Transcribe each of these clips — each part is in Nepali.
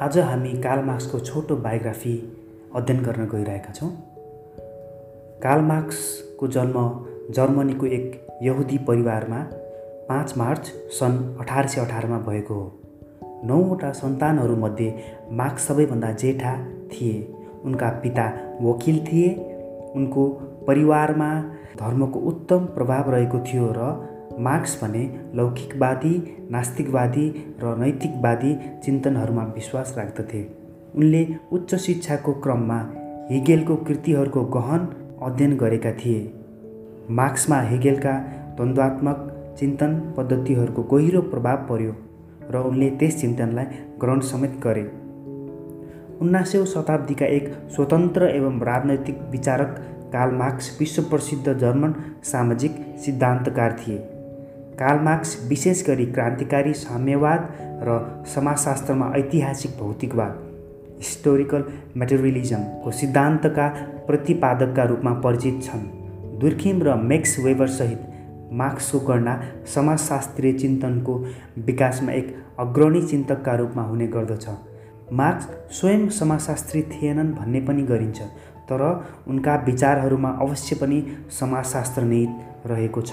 आज हामी कार्ल मार्क्सको छोटो बायोग्राफी अध्ययन गर्न गइरहेका छौँ। कार्ल मार्क्सको जन्म जर्मनीको एक यहुदी परिवारमा पाँच मार्च सन् अठार सय अठारमा भएको हो। नौवटा सन्तानहरूमध्ये मार्क्स सबैभन्दा जेठा थिए। उनका पिता वकिल थिए। उनको परिवारमा धर्मको उत्तम प्रभाव रहेको थियो र मार्क्स भने लौकिकवादी नास्तिकवादी र नैतिकवादी चिन्तनहरूमा विश्वास राख्दथे। उनले उच्च शिक्षाको क्रममा हिगेलको कृतिहरूको गहन अध्ययन गरेका थिए। मार्क्समा हेगेलका द्वन्द्वात्मक चिन्तन पद्धतिहरूको गहिरो प्रभाव पर्यो र उनले त्यस चिन्तनलाई ग्रहण समेत गरे। उन्नाइसौँ शताब्दीका एक स्वतन्त्र एवं राजनैतिक विचारक कार्ल मार्क्स विश्व प्रसिद्ध जर्मन सामाजिक सिद्धान्तकार थिए। कार्ल मार्क्स विशेष गरी क्रान्तिकारी साम्यवाद र समाजशास्त्रमा ऐतिहासिक भौतिकवाद हिस्टोरिकल मेटेरियलिजमको सिद्धान्तका प्रतिपादकका रूपमा परिचित छन्। दुर्खिम र मेक्स वेबरसहित मार्क्सको गणना समाजशास्त्रीय चिन्तनको विकासमा एक अग्रणी चिन्तकका रूपमा हुने गर्दछ। मार्क्स स्वयं समाजशास्त्री थिएनन् भन्ने पनि गरिन्छ तर उनका विचारहरूमा अवश्य पनि समाजशास्त्र निहित रहेको छ।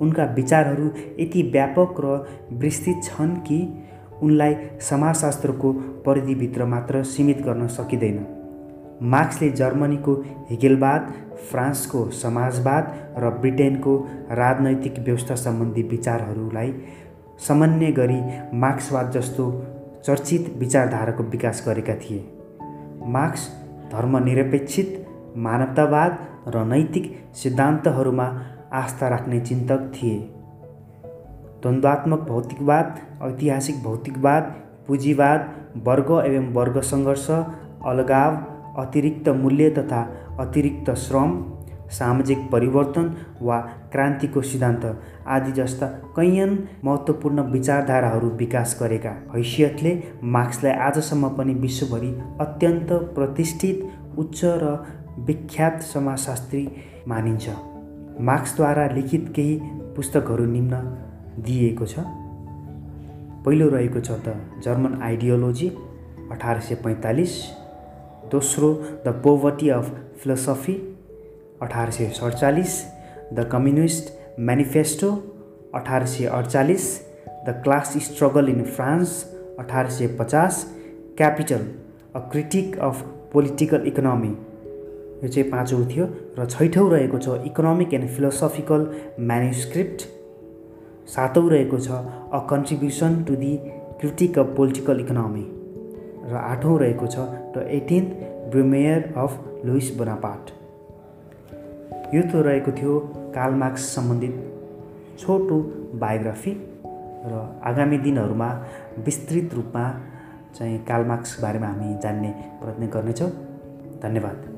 उनका विचारहरू यति व्यापक र विस्तृत छन् कि उनलाई समाजशास्त्रको परिधिभित्र मात्र सीमित गर्न सकिँदैन। मार्क्सले जर्मनीको हिगेलवाद फ्रान्सको समाजवाद र ब्रिटेनको राजनैतिक व्यवस्था सम्बन्धी विचारहरूलाई सामान्य गरी मार्क्सवाद जस्तो चर्चित विचारधाराको विकास गरेका थिए। मार्क्स धर्मनिरपेक्षित मानवतावाद र नैतिक सिद्धान्तहरूमा आस्था राख्ने चिन्तक थिए। द्वन्द्वात्मक भौतिकवाद ऐतिहासिक भौतिकवाद पुँजीवाद वर्ग एवं वर्ग सङ्घर्ष अलगाव अतिरिक्त मूल्य तथा अतिरिक्त श्रम सामाजिक परिवर्तन वा क्रान्तिको सिद्धान्त आदि जस्ता कैयन महत्त्वपूर्ण विचारधाराहरू विकास गरेका। हैसियतले मार्क्सलाई आजसम्म पनि विश्वभरि अत्यन्त प्रतिष्ठित उच्च र विख्यात समाजशास्त्री मानिन्छ। मार्क्सद्वारा लिखित केही पुस्तकहरू निम्न दिइएको छ। पहिलो रहेको छ द जर्मन आइडियोलोजी अठार सय पैँतालिस। दोस्रो द पोभर्टी अफ फिलोसफी अठार सय सडचालिस द कम्युनिस्ट म्यानिफेस्टो अठार सय अडचालिस। The class struggle in France अठार सय पचास। Capital a critic of political economy. यो चाहिँ पाँचौँ थियो र छैठौँ रहेको छ इकोनोमिक एन्ड फिलोसफिकल म्यानुस्क्रिप्ट। सातौँ रहेको छ a contribution to the critic of political economy. र आठौँ रहेको छ the eighteenth Brumaire of Louis Bonaparte. यो त रहेको थियो कार्ल मार्क्स सम्बन्धित छोटो बायोग्राफी र आगामी दिनहरूमा विस्तृत रूपमा चाहिँ कार्ल मार्क्स बारेमा हामी जान्ने प्रयत्न गर्नेछौँ। धन्यवाद।